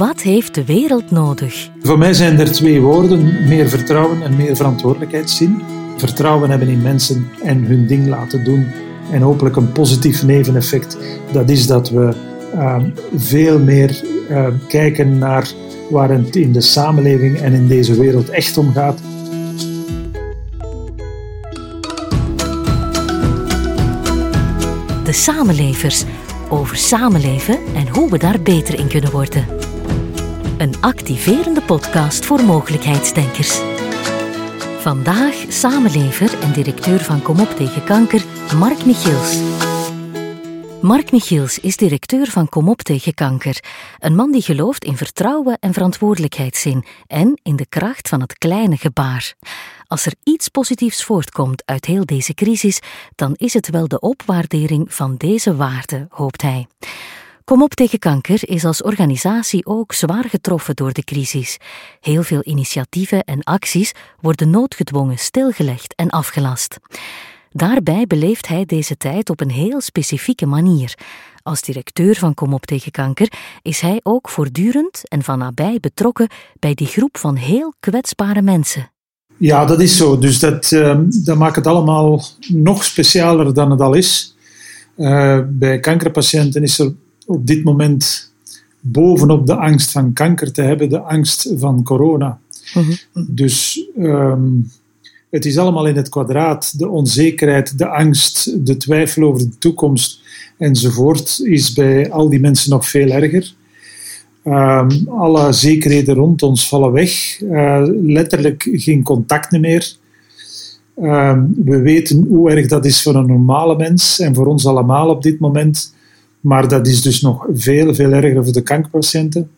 Wat heeft de wereld nodig? Voor mij zijn er twee woorden: meer vertrouwen en meer verantwoordelijkheidszin. Vertrouwen hebben in mensen en hun ding laten doen. En hopelijk een positief neveneffect. Dat is dat we uh, veel meer uh, kijken naar waar het in de samenleving en in deze wereld echt om gaat. De samenlevers over samenleven en hoe we daar beter in kunnen worden. Een activerende podcast voor mogelijkheidsdenkers. Vandaag samenlever en directeur van Kom op tegen kanker, Mark Michiels. Mark Michiels is directeur van Kom op tegen kanker. Een man die gelooft in vertrouwen en verantwoordelijkheidszin en in de kracht van het kleine gebaar. Als er iets positiefs voortkomt uit heel deze crisis, dan is het wel de opwaardering van deze waarden, hoopt hij. Kom op tegen kanker is als organisatie ook zwaar getroffen door de crisis. Heel veel initiatieven en acties worden noodgedwongen stilgelegd en afgelast. Daarbij beleeft hij deze tijd op een heel specifieke manier. Als directeur van Kom op tegen kanker is hij ook voortdurend en van nabij betrokken bij die groep van heel kwetsbare mensen. Ja, dat is zo. Dus dat, uh, dat maakt het allemaal nog specialer dan het al is. Uh, bij kankerpatiënten is er op dit moment bovenop de angst van kanker te hebben de angst van corona. Uh mhm. -huh. Dus um, het is allemaal in het kwadraat. De onzekerheid, de angst, de twijfel over de toekomst enzovoort is bij al die mensen nog veel erger. Um, alle zekerheden rond ons vallen weg. Uh, letterlijk geen contacten meer. Um, we weten hoe erg dat is voor een normale mens en voor ons allemaal op dit moment. Maar dat is dus nog veel, veel erger voor de kankerpatiënten.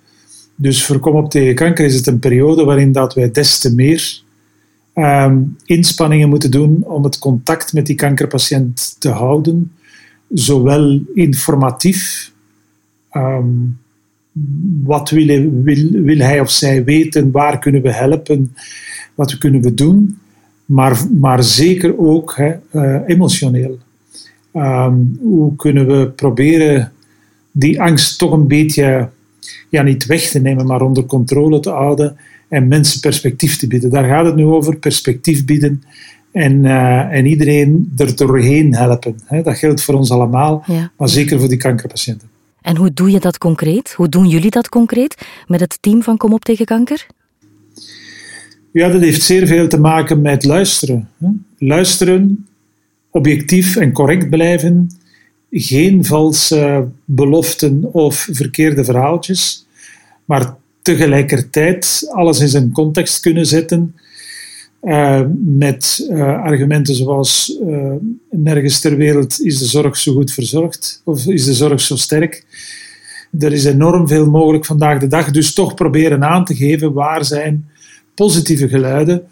Dus voor Kom op tegen kanker is het een periode waarin dat wij des te meer um, inspanningen moeten doen om het contact met die kankerpatiënt te houden. Zowel informatief, um, wat wil, wil, wil, hij of zij weten, waar kunnen we helpen, wat kunnen we doen, maar, maar zeker ook uh, emotioneel. Um, hoe kunnen we proberen die angst toch een beetje, ja, niet weg te nemen, maar onder controle te houden en mensen perspectief te bieden. Daar gaat het nu over, perspectief bieden en, uh, en iedereen er doorheen helpen. Dat geldt voor ons allemaal, ja. maar zeker voor die kankerpatiënten. En hoe doe je dat concreet? Hoe doen jullie dat concreet met het team van Kom op tegen kanker? Ja, dat heeft zeer veel te maken met luisteren. Luisteren, objectief en correct blijven, geen valse beloften of verkeerde verhaaltjes, maar tegelijkertijd alles in zijn context kunnen zetten. Uh, met uh, argumenten zoals uh, nergens ter wereld is de zorg zo goed verzorgd of is de zorg zo sterk. Er is enorm veel mogelijk vandaag de dag, dus toch proberen aan te geven waar zijn positieve geluiden,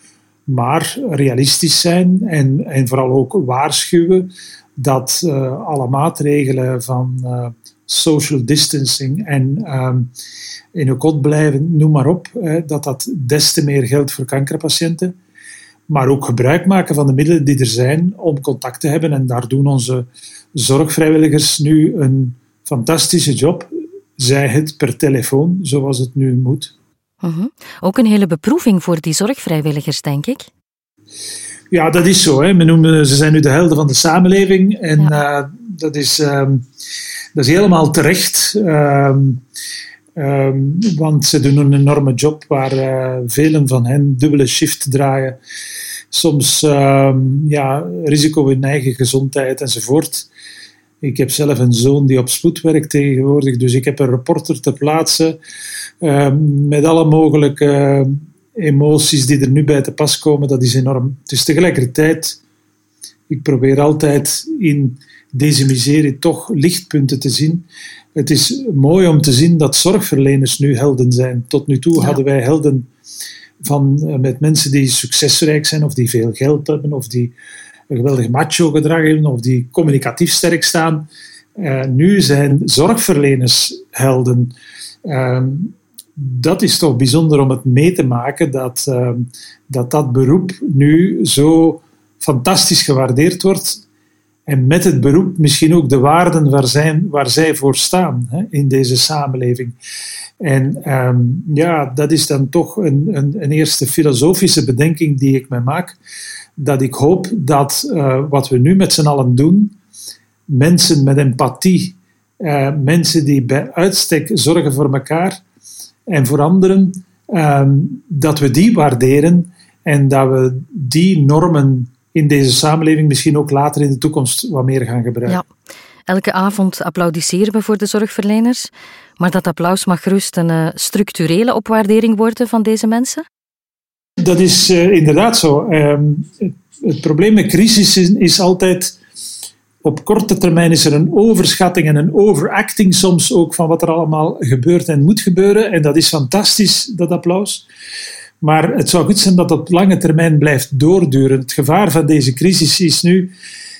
maar realistisch zijn en, en vooral ook waarschuwen dat alle maatregelen van social distancing en um, in uw kot blijven, noem maar op, hè, dat dat des te meer geldt voor kankerpatiënten. Maar ook gebruik maken van de middelen die er zijn om contact te hebben. En daar doen onze zorgvrijwilligers nu een fantastische job. Zij het per telefoon, zoals het nu moet. Uh -huh. Ook een hele beproeving voor die zorgvrijwilligers, denk ik. Ja, dat is zo. Hè. Noemen, ze zijn nu de helden van de samenleving. En ja. uh, dat, is, um, dat is helemaal terecht. Um, um, want ze doen een enorme job waar uh, velen van hen dubbele shift draaien. Soms ja, risico in eigen gezondheid enzovoort. Ik heb zelf een zoon die op spoed werkt tegenwoordig, dus ik heb een reporter te plaatsen met alle mogelijke emoties die er nu bij te pas komen, dat is enorm. Dus tegelijkertijd, ik probeer altijd in deze miserie toch lichtpunten te zien. Het is mooi om te zien dat zorgverleners nu helden zijn. Tot nu toe ja. hadden wij helden van, uh, met mensen die succesrijk zijn, of die veel geld hebben, of die geweldig macho gedrag hebben, of die communicatief sterk staan. Uh, nu zijn zorgverleners helden. Uh, dat is toch bijzonder om het mee te maken dat uh, dat, dat beroep nu zo fantastisch gewaardeerd wordt. En met het beroep misschien ook de waarden waar, zijn, waar zij voor staan hè, in deze samenleving. En ehm, ja, dat is dan toch een, een, een, eerste filosofische bedenking die ik me maak. Dat ik hoop dat uh, wat we nu met z'n allen doen, mensen met empathie, uh, mensen die bij uitstek zorgen voor elkaar en voor anderen, um, dat we die waarderen en dat we die normen in deze samenleving misschien ook later in de toekomst wat meer gaan gebruiken. Ja. Elke avond applaudisseren we voor de zorgverleners, maar dat applaus mag gerust een uh, structurele opwaardering worden van deze mensen? Dat is uh, inderdaad zo. Uh, het, het, probleem met crisis is, is, altijd. Op korte termijn is er een overschatting en een overacting soms ook van wat er allemaal gebeurt en moet gebeuren. En dat is fantastisch, dat applaus. Maar het zou goed zijn dat dat op lange termijn blijft doorduren. Het gevaar van deze crisis is nu,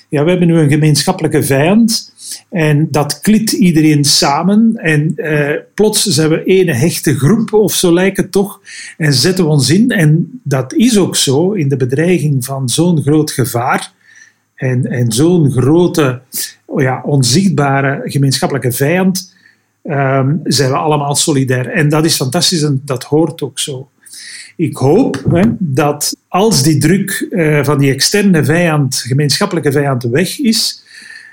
ja, we hebben nu een gemeenschappelijke vijand en dat klikt iedereen samen en eh, plots zijn we ene hechte groep of zo lijkt het toch en zetten we ons in. En dat is ook zo in de bedreiging van zo'n groot gevaar en, en zo'n grote, ja, onzichtbare gemeenschappelijke vijand. Um, zijn we allemaal solidair. En dat is fantastisch en dat hoort ook zo. Ik hoop dat als die druk uh, van die externe vijand, gemeenschappelijke vijand, weg is,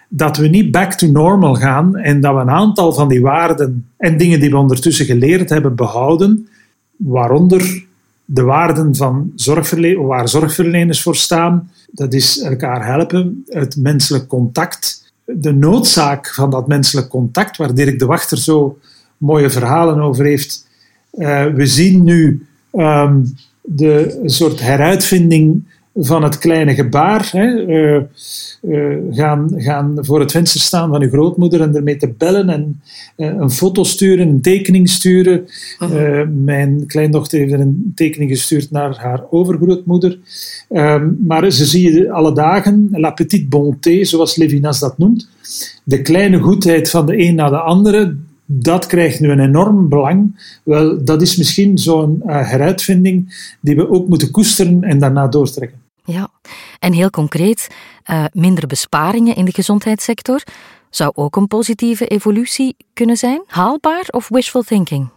dat we niet back to normal gaan en dat we een aantal van die waarden en dingen die we ondertussen geleerd hebben behouden, waaronder de waarden van waar zorgverleners voor staan. Dat is elkaar helpen, het menselijk contact, de noodzaak van dat menselijk contact, waar Dirk de Wachter zo mooie verhalen over heeft. Uh, we zien nu um, de soort heruitvinding van het kleine gebaar. Hè. Uh, uh, gaan, gaan voor het venster staan van uw grootmoeder en ermee te bellen en uh, een foto sturen, een tekening sturen. -huh. mijn kleindochter heeft een tekening gestuurd naar haar overgrootmoeder. Ehm, maar ze zie je alle dagen, la petite bonté, zoals Levinas dat noemt. De kleine goedheid van de een naar de andere, dat krijgt nu een enorm belang. Wel, dat is misschien zo'n uh, heruitvinding die we ook moeten koesteren en daarna doortrekken. Ja, en heel concreet, uh, minder besparingen in de gezondheidssector zou ook een positieve evolutie kunnen zijn? Haalbaar of wishful thinking?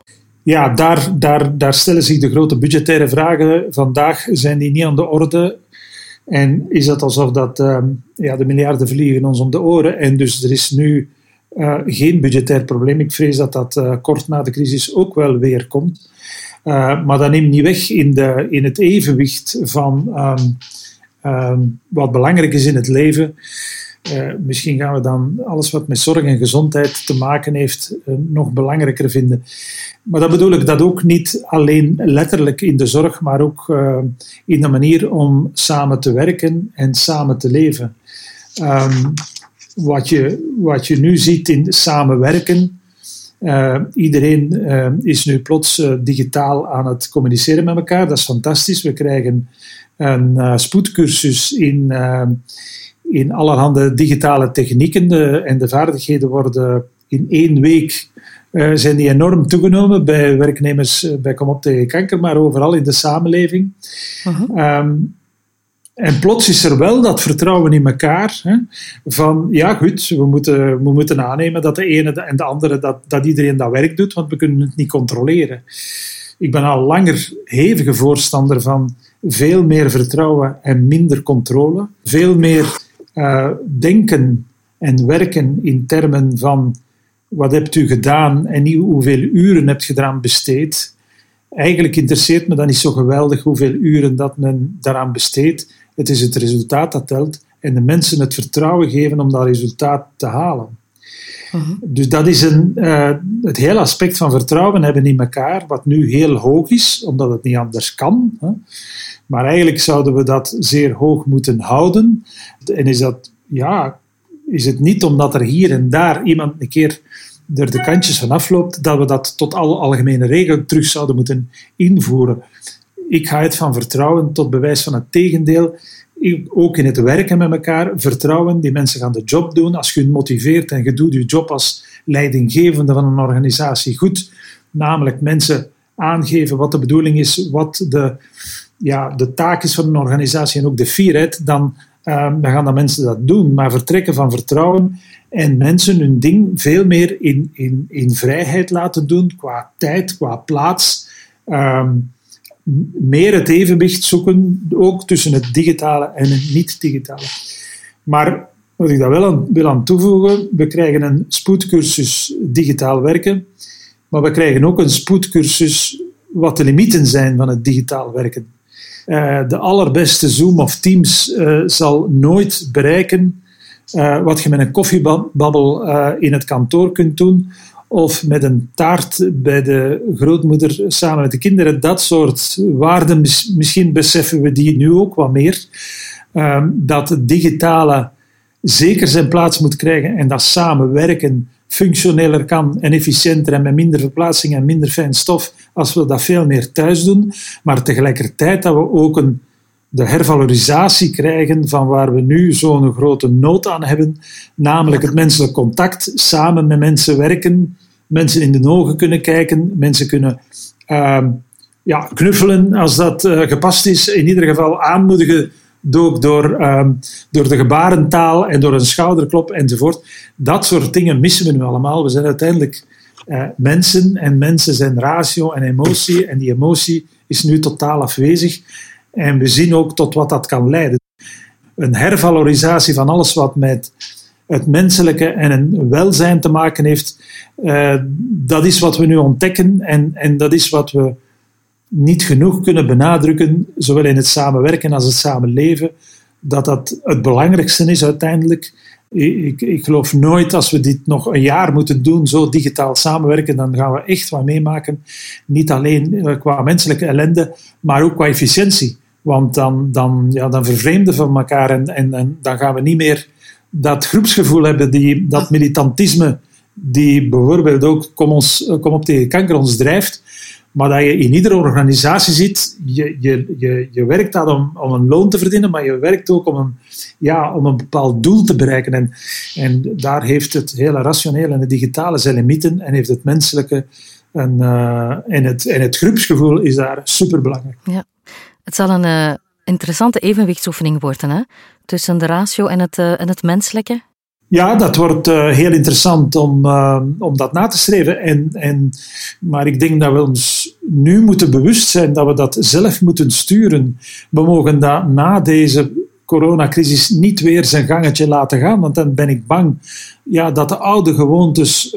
Ja, daar, daar, daar stellen zich de grote budgettaire vragen. Vandaag zijn die niet aan de orde. En is het alsof dat, uh, ja, de miljarden vliegen ons om de oren. En dus er is nu uh, geen budgetair probleem. Ik vrees dat dat uh, kort na de crisis ook wel weer komt. Uh, maar dat neemt niet weg in, de, in het evenwicht van um, um, wat belangrijk is in het leven. misschien gaan we dan alles wat met zorg en gezondheid te maken heeft nog belangrijker vinden. Maar dat bedoel ik dat ook niet alleen letterlijk in de zorg, maar ook in de manier om samen te werken en samen te leven. Um, wat je, wat je nu ziet in samenwerken. Uh, iedereen uh, is nu plots uh, digitaal aan het communiceren met elkaar. Dat is fantastisch. We krijgen een spoedcursus in, in allerhande digitale technieken. De, en de vaardigheden worden in één week zijn die enorm toegenomen bij werknemers bij Kom op tegen kanker, maar overal in de samenleving. -huh. Um, en plots is er wel dat vertrouwen in elkaar. Hè, van ja, goed, we moeten, we moeten aannemen dat de ene en de andere, dat, dat iedereen dat werk doet, want we kunnen het niet controleren. Ik ben al langer hevige voorstander van veel meer vertrouwen en minder controle. Veel meer uh, denken en werken in termen van wat hebt u gedaan en niet hoeveel uren hebt eraan besteed. Eigenlijk interesseert me dan niet zo geweldig hoeveel uren dat men daaraan besteedt het is het resultaat dat telt en de mensen het vertrouwen geven om dat resultaat te halen. Uh -huh. Dus dat is een, uh, het hele aspect van vertrouwen hebben in elkaar, wat nu heel hoog is, omdat het niet anders kan. Hè. Maar eigenlijk zouden we dat zeer hoog moeten houden. En is dat, ja, is het niet omdat er hier en daar iemand een keer er de kantjes van afloopt, dat we dat tot alle algemene regelen terug zouden moeten invoeren. Ik ga het van vertrouwen tot bewijs van het tegendeel. Ook in het werken met elkaar, vertrouwen, die mensen gaan de job doen. Als je motiveert en je doet je job als leidinggevende van een organisatie goed, namelijk mensen aangeven wat de bedoeling is, wat de, ja, de taak is van een organisatie en ook de fierheid, dan dan gaan mensen dat doen. Maar vertrekken van vertrouwen en mensen hun ding veel meer in, in, in vrijheid laten doen, qua tijd, qua plaats. Ehm, meer het evenwicht zoeken, ook tussen het digitale en het niet-digitale. Maar wat ik daar wel aan wil aan toevoegen, we krijgen een spoedcursus digitaal werken, maar we krijgen ook een spoedcursus wat de limieten zijn van het digitaal werken. Uh, de allerbeste Zoom of Teams uh, zal nooit bereiken uh, wat je met een koffiebabbel in het kantoor kunt doen, of met een taart bij de grootmoeder samen met de kinderen. Dat soort waarden, misschien beseffen we die nu ook wat meer. Ehm, dat het digitale zeker zijn plaats moet krijgen en dat samenwerken functioneler kan en efficiënter en met minder verplaatsing en minder fijn stof als we dat veel meer thuis doen. Maar tegelijkertijd dat we ook een, de hervalorisatie krijgen van waar we nu zo'n grote nood aan hebben, namelijk het menselijk contact, samen met mensen werken, mensen in de ogen kunnen kijken, mensen kunnen uh, ja, knuffelen als dat uh, gepast is, in ieder geval aanmoedigen door, door, um, door de gebarentaal en door een schouderklop enzovoort. Dat soort dingen missen we nu allemaal. We zijn uiteindelijk uh, mensen en mensen zijn ratio en emotie en die emotie is nu totaal afwezig. En we zien ook tot wat dat kan leiden. Een hervalorisatie van alles wat met het menselijke en een welzijn te maken heeft, uh, dat is wat we nu ontdekken en, en dat is wat we niet genoeg kunnen benadrukken, zowel in het samenwerken als het samenleven, dat dat het belangrijkste is uiteindelijk. Ik, ik, geloof nooit als we dit nog een jaar moeten doen, zo digitaal samenwerken, dan gaan we echt wat meemaken. Niet alleen eh, qua menselijke ellende, maar ook qua efficiëntie. Want dan, dan, ja, dan vervreemden van elkaar en, en dan gaan we niet meer dat groepsgevoel hebben, die, dat militantisme, die bijvoorbeeld ook kom, ons, kom op tegen kanker ons drijft, maar dat je in iedere organisatie zit, je, je, je, je werkt dat om, om een loon te verdienen, maar je werkt ook om een, ja, om een bepaald doel te bereiken. En, en daar heeft het hele rationele en het digitale zijn limieten en heeft het menselijke en, uh, en, het, en het groepsgevoel is daar superbelangrijk. Ja, het zal een uh, interessante evenwichtsoefening worden hè? tussen de ratio en het, uh, en het menselijke. Ja, dat wordt uh, heel interessant om, uh, om dat na te streven. En, en, maar ik denk dat we ons nu moeten bewust zijn dat we dat zelf moeten sturen. We mogen dat na deze coronacrisis niet weer zijn gangetje laten gaan, want dan ben ik bang ja, dat de oude gewoontes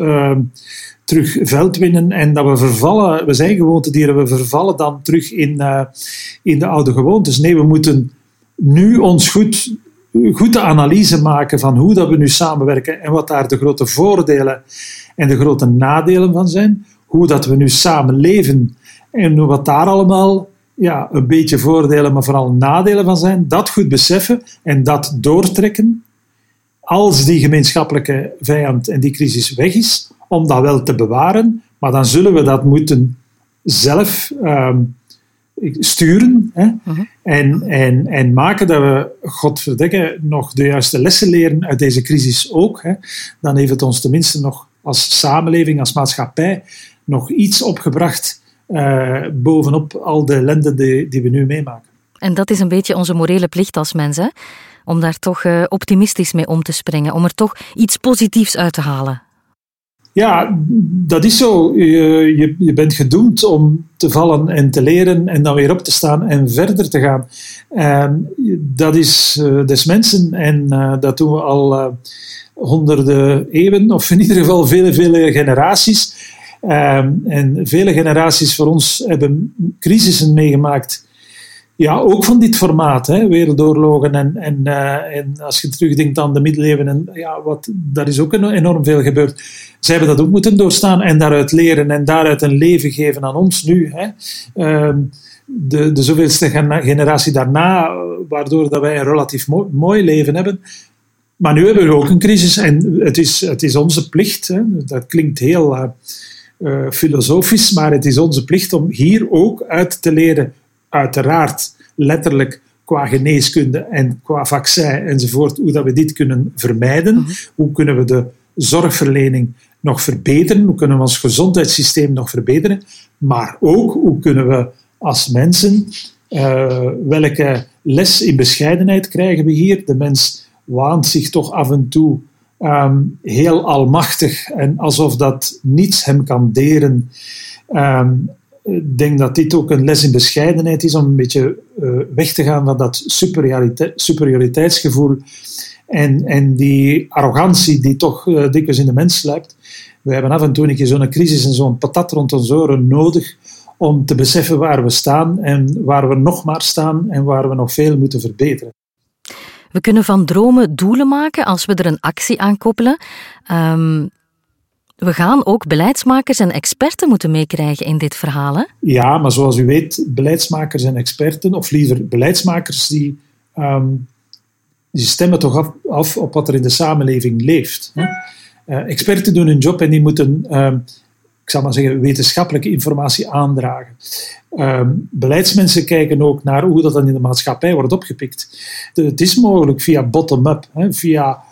terug veld winnen en dat we vervallen. We zijn gewoontedieren, we vervallen dan terug in, in de oude gewoontes. Nee, we moeten nu ons goed goed de analyse maken van hoe dat we nu samenwerken en wat daar de grote voordelen en de grote nadelen van zijn. Hoe dat we nu samen leven en wat daar allemaal ja, een beetje voordelen, maar vooral nadelen van zijn. Dat goed beseffen en dat doortrekken als die gemeenschappelijke vijand en die crisis weg is, om dat wel te bewaren. Maar dan zullen we dat moeten zelf ehm, sturen hè, uh en, en, en maken dat we, godverdekken, nog de juiste lessen leren uit deze crisis ook. Hè. Dan heeft het ons tenminste nog als samenleving, als maatschappij, nog iets opgebracht uh, bovenop al de ellende die, die we nu meemaken. En dat is een beetje onze morele plicht als mensen, om daar toch uh, optimistisch mee om te springen, om er toch iets positiefs uit te halen. Ja, dat is zo. Je, je, je, bent gedoemd om te vallen en te leren en dan weer op te staan en verder te gaan. En dat is uh, des mensen en uh, dat doen we al uh, honderden eeuwen, of in ieder geval vele, vele generaties. Ehm, en vele generaties voor ons hebben crisissen meegemaakt ja, ook van dit formaat, hè, wereldoorlogen en, en, uh, en als je terugdenkt aan de middeleeuwen, en, ja, wat, daar is ook enorm veel gebeurd. Zij hebben dat ook moeten doorstaan en daaruit leren en daaruit een leven geven aan ons nu. Hè. Uh, de, de zoveelste generatie daarna, waardoor dat wij een relatief mooi, leven hebben. Maar nu hebben we ook een crisis en het is, het is onze plicht, hè, dat klinkt heel uh, uh, filosofisch, maar het is onze plicht om hier ook uit te leren uiteraard letterlijk qua geneeskunde en qua vaccin enzovoort, hoe dat we dit kunnen vermijden. Mhm. Hoe kunnen we de zorgverlening nog verbeteren? Hoe kunnen we ons gezondheidssysteem nog verbeteren? Maar ook hoe kunnen we als mensen welke les in bescheidenheid krijgen we hier? De mens waant zich toch af en toe ehm, heel almachtig en alsof dat niets hem kan deren. Ehm, ik denk dat dit ook een les in bescheidenheid is om een beetje weg te gaan van dat superioriteitsgevoel en, en die arrogantie die toch uh, dikwijls in de mens sluipt. We hebben af en toe een keer zo'n crisis en zo'n patat rond ons oren nodig om te beseffen waar we staan en waar we nog maar staan en waar we nog veel moeten verbeteren. We kunnen van dromen doelen maken als we er een actie aan koppelen. Um, we gaan ook beleidsmakers en experten moeten meekrijgen in dit verhaal. Hè? Ja, maar zoals u weet, beleidsmakers en experten, of liever beleidsmakers, die um, die stemmen toch af, op wat er in de samenleving leeft. Hè? Uh, experten doen hun job en die moeten, uh, ik zal maar zeggen, wetenschappelijke informatie aandragen. Uh, beleidsmensen kijken ook naar hoe dat dan in de maatschappij wordt opgepikt. Het is mogelijk via bottom-up, via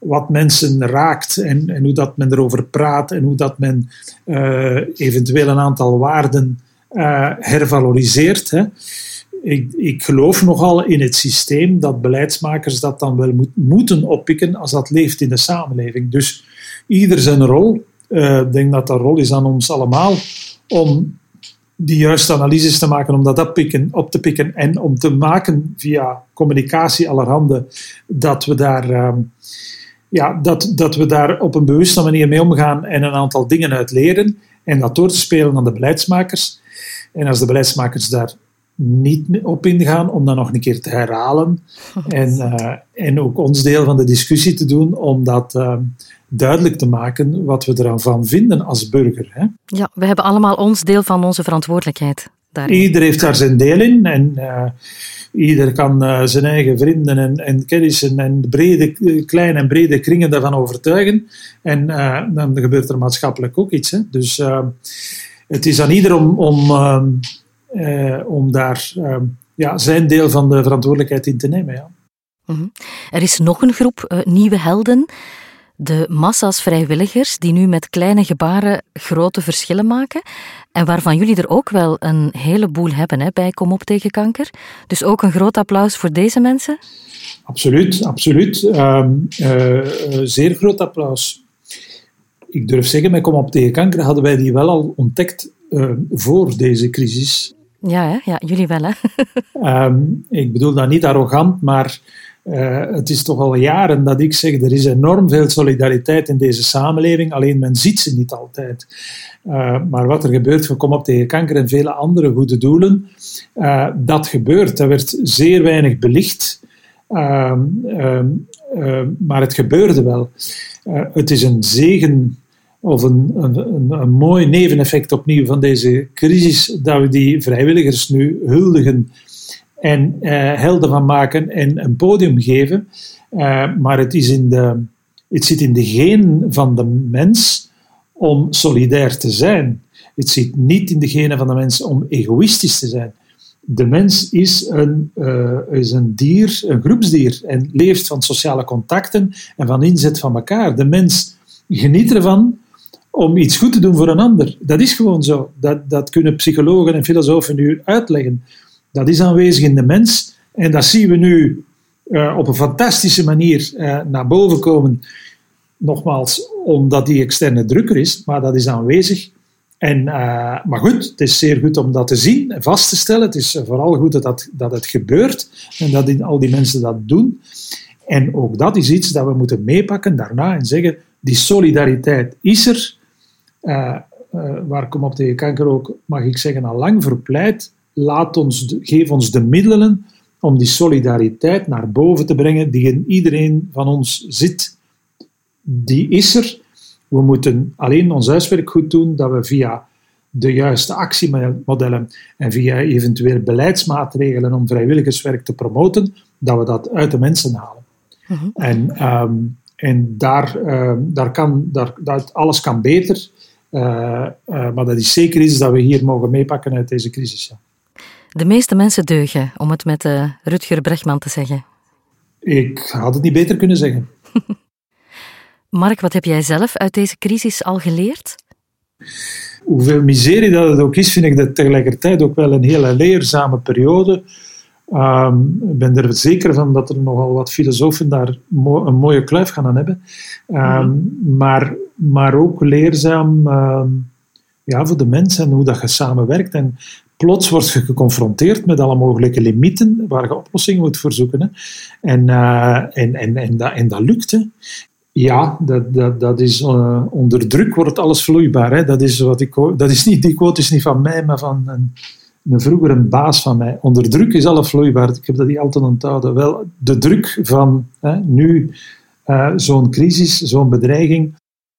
wat mensen raakt en, en, hoe dat men erover praat en hoe dat men uh, eventueel een aantal waarden uh, hervaloriseert. Hè ik, ik geloof nogal in het systeem dat beleidsmakers dat dan wel moet, moeten oppikken als dat leeft in de samenleving. Dus ieder zijn rol. Uh, ik denk dat dat rol is aan ons allemaal om die juiste analyses te maken, om dat oppikken, op te pikken en om te maken via communicatie allerhande dat we daar, uh, ja, dat, dat we daar op een bewuste manier mee omgaan en een aantal dingen uit leren en dat door te spelen aan de beleidsmakers. En als de beleidsmakers daar niet op ingaan om dat nog een keer te herhalen. En, uh, en ook ons deel van de discussie te doen om dat uh, duidelijk te maken wat we ervan vinden als burger. Hè. Ja, we hebben allemaal ons deel van onze verantwoordelijkheid. Daarin. Ieder heeft daar zijn deel in en uh, ieder kan zijn eigen vrienden en, en kennissen en brede, kleine en brede kringen daarvan overtuigen. En dan gebeurt er maatschappelijk ook iets. Hè. Dus het is aan ieder om, om eh, om daar ja, zijn deel van de verantwoordelijkheid in te nemen. Ja. Mhm. Er is nog een groep nieuwe helden. De massa's vrijwilligers die nu met kleine gebaren grote verschillen maken. En waarvan jullie er ook wel een heleboel hebben hè, bij Kom op tegen kanker. Dus ook een groot applaus voor deze mensen. Absoluut, absoluut. Uh, uh, zeer groot applaus. Ik durf zeggen, met Kom op tegen kanker hadden wij die wel al ontdekt uh, voor deze crisis. Ja, hè? ja jullie wel. Hè? um, ik bedoel dat niet arrogant, maar uh, het is toch al jaren dat ik zeg, er is enorm veel solidariteit in deze samenleving, alleen men ziet ze niet altijd. Uh, maar wat er gebeurt voor Kom op tegen kanker en vele andere goede doelen, uh, dat gebeurt. Dat werd zeer weinig belicht, ehm, ehm, maar het gebeurde wel. het is een zegen of een, een, een, mooi neveneffect opnieuw van deze crisis, dat we die vrijwilligers nu huldigen en uh, helden van maken en een podium geven. Uh, maar het, is in de, het zit in de geen van de mens om solidair te zijn. Het zit niet in de genen van de mens om egoïstisch te zijn. De mens is een, uh, is een dier, een groepsdier, en leeft van sociale contacten en van inzet van elkaar. De mens geniet ervan om iets goed te doen voor een ander. Dat is gewoon zo. Dat, dat kunnen psychologen en filosofen nu uitleggen. Dat is aanwezig in de mens en dat zien we nu uh, op een fantastische manier uh, naar boven komen. Nogmaals, omdat die externe druk er is, maar dat is aanwezig. En, uh, maar goed, het is zeer goed om dat te zien en vast te stellen. Het is vooral goed dat, dat, het gebeurt en dat al die mensen dat doen. En ook dat is iets dat we moeten meepakken daarna en zeggen: die solidariteit is er. Uh, uh, waar Kom op tegen kanker ook, mag ik zeggen, al lang verpleit. Laat ons geef ons de middelen om die solidariteit naar boven te brengen die in iedereen van ons zit. Die is er. We moeten alleen ons huiswerk goed doen, dat we via de juiste actiemodellen en via eventueel beleidsmaatregelen om vrijwilligerswerk te promoten, dat we dat uit de mensen halen. Mhm. En, um, en daar, uh, daar kan, daar, dat alles kan beter. Uh, uh, maar dat is zeker iets dat we hier mogen meepakken uit deze crisis. Ja. De meeste mensen deugen, om het met uh, Rutger Bregman te zeggen. Ik had het niet beter kunnen zeggen. Mark, wat heb jij zelf uit deze crisis al geleerd? hoeveel miserie dat het ook is, vind ik dat tegelijkertijd ook wel een hele leerzame periode. Ehm, ik ben er zeker van dat er nogal wat filosofen daar een mooie kluif gaan aan hebben. Ehm, mhm. maar, maar ook leerzaam ehm, ja, voor de mensen en hoe dat je samenwerkt. En plots word je geconfronteerd met alle mogelijke limieten waar je oplossingen moet voor zoeken. Hè. En, uh, en, en, en, dat, en dat lukt. Ja, dat, dat, dat is, uh, onder druk wordt alles vloeibaar. Hè. Dat, is wat ik, dat is niet, die quote is niet van mij, maar van een, een vroeger een baas van mij. Onder druk is alles vloeibaar. Ik heb dat niet altijd onthouden. Wel, de druk van hè, nu uh, zo'n crisis, zo'n bedreiging,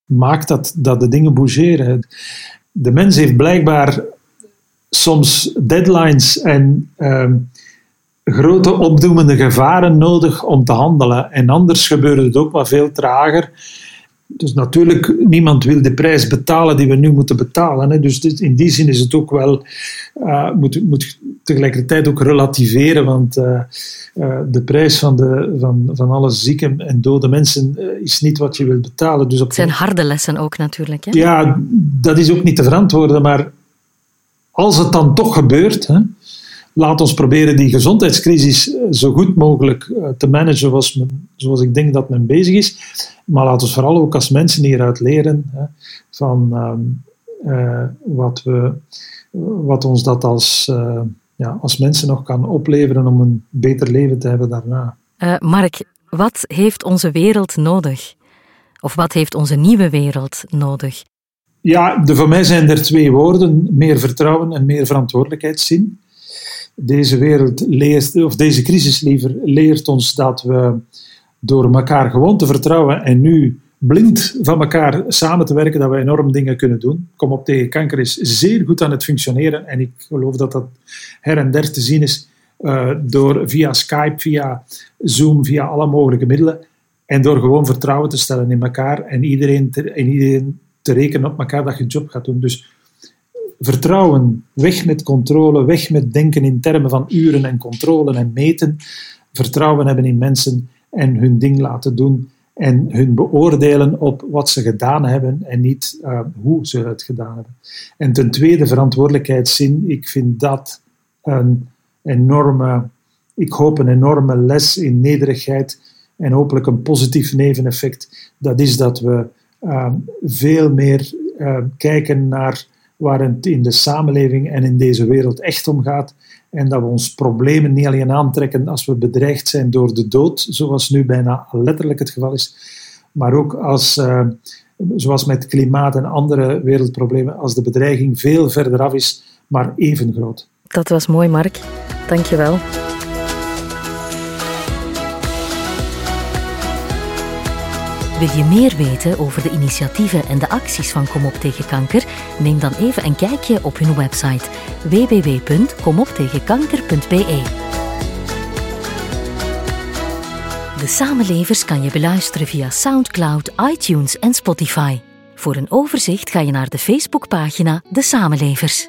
maakt dat, dat de dingen bougeren. De mens heeft blijkbaar soms deadlines en uh, grote opdoemende gevaren nodig om te handelen. En anders gebeurt het ook maar veel trager. Dus natuurlijk, niemand wil de prijs betalen die we nu moeten betalen. Hè. Dus in die zin is het ook wel, uh, moet, moet tegelijkertijd ook relativeren, want uh, uh, de prijs van, de, van, van alle zieke en dode mensen is niet wat je wilt betalen. Dus op het zijn harde lessen ook natuurlijk. Hè? Ja, dat is ook niet te verantwoorden, maar als het dan toch gebeurt, hè, laat ons proberen die gezondheidscrisis eh, zo goed mogelijk eh, te managen zoals, ik denk dat men bezig is. Maar laat ons vooral ook als mensen hieruit leren hè, van ehm, eh, wat, we, wat ons dat als, ja, als mensen nog kan opleveren om een beter leven te hebben daarna. Mark, wat heeft onze wereld nodig? Of wat heeft onze nieuwe wereld nodig? Ja, de, voor mij zijn er twee woorden: meer vertrouwen en meer verantwoordelijkheidszin. Deze wereld leert, of deze crisis liever, leert ons dat we door elkaar gewoon te vertrouwen en nu blind van elkaar samen te werken, dat we enorm dingen kunnen doen. Kom op tegen kanker is zeer goed aan het functioneren en ik geloof dat dat her en der te zien is uh, door via Skype, via Zoom, via alle mogelijke middelen en door gewoon vertrouwen te stellen in elkaar en iedereen, te, en iedereen te rekenen op elkaar dat je job gaat doen. Dus vertrouwen, weg met controle, weg met denken in termen van uren en controle en meten. Vertrouwen hebben in mensen en hun ding laten doen en hun beoordelen op wat ze gedaan hebben en niet uh, hoe ze het gedaan hebben. En ten tweede, verantwoordelijkheidszin. Ik vind dat een enorme, ik hoop een enorme les in nederigheid en hopelijk een positief neveneffect. Dat is dat we veel meer uh, kijken naar waar het in de samenleving en in deze wereld echt om gaat. En dat we ons problemen niet alleen aantrekken als we bedreigd zijn door de dood, zoals nu bijna letterlijk het geval is, maar ook als, uh, zoals met klimaat en andere wereldproblemen, als de bedreiging veel verder af is, maar even groot. Dat was mooi, Mark. Dank je wel. Wil je meer weten over de initiatieven en de acties van Kom op tegen kanker? Neem dan even een kijkje op hun website www.komoptegenkanker.be. De Samenlevers kan je beluisteren via SoundCloud, iTunes en Spotify. Voor een overzicht ga je naar de Facebookpagina De Samenlevers.